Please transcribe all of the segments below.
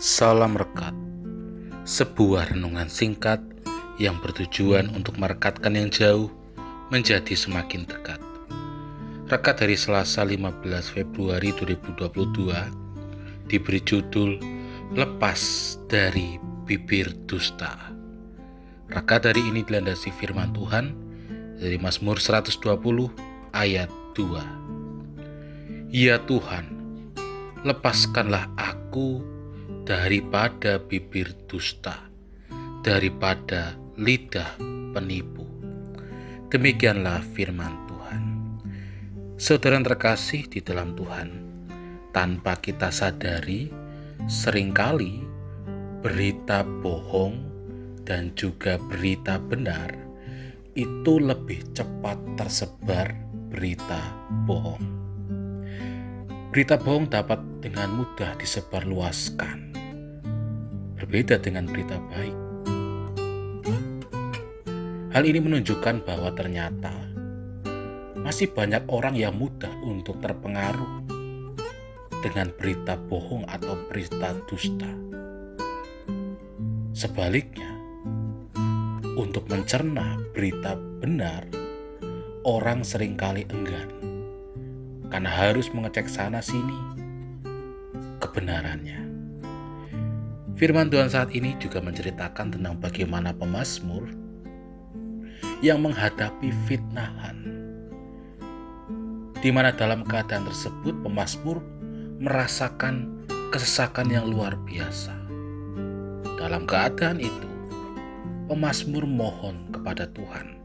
Salam Rekat Sebuah renungan singkat yang bertujuan untuk merekatkan yang jauh menjadi semakin dekat. Rekat dari Selasa 15 Februari 2022 diberi judul Lepas dari Bibir Dusta. Rekat dari ini dilandasi firman Tuhan dari Mazmur 120 ayat 2. Ya Tuhan, lepaskanlah aku daripada bibir dusta, daripada lidah penipu. Demikianlah firman Tuhan. Saudara terkasih di dalam Tuhan, tanpa kita sadari, sering kali berita bohong dan juga berita benar itu lebih cepat tersebar berita bohong. Berita bohong dapat dengan mudah disebarluaskan berbeda dengan berita baik. Hal ini menunjukkan bahwa ternyata masih banyak orang yang mudah untuk terpengaruh dengan berita bohong atau berita dusta. Sebaliknya, untuk mencerna berita benar, orang sering kali enggan karena harus mengecek sana-sini kebenarannya. Firman Tuhan saat ini juga menceritakan tentang bagaimana pemazmur yang menghadapi fitnahan. Di mana dalam keadaan tersebut pemazmur merasakan kesesakan yang luar biasa. Dalam keadaan itu, pemazmur mohon kepada Tuhan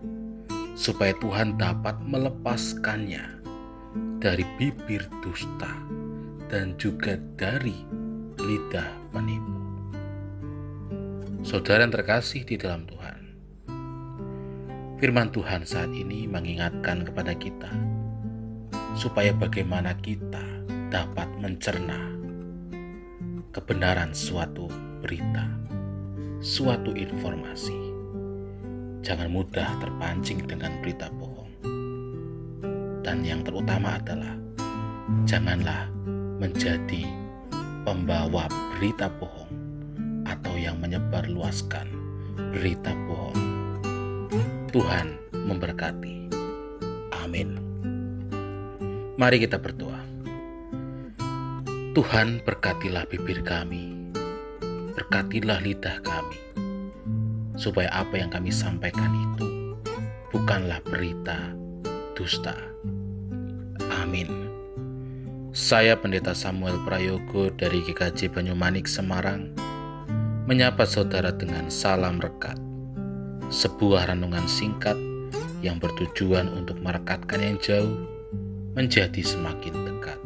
supaya Tuhan dapat melepaskannya dari bibir dusta dan juga dari lidah penipu. Saudara yang terkasih di dalam Tuhan, firman Tuhan saat ini mengingatkan kepada kita supaya bagaimana kita dapat mencerna kebenaran suatu berita, suatu informasi. Jangan mudah terpancing dengan berita bohong. Dan yang terutama adalah janganlah menjadi pembawa berita bohong yang menyebarluaskan berita bohong. Tuhan memberkati. Amin. Mari kita berdoa. Tuhan berkatilah bibir kami, berkatilah lidah kami, supaya apa yang kami sampaikan itu bukanlah berita dusta. Amin. Saya Pendeta Samuel Prayogo dari GKJ Banyumanik Semarang menyapa saudara dengan salam rekat. Sebuah renungan singkat yang bertujuan untuk merekatkan yang jauh menjadi semakin dekat.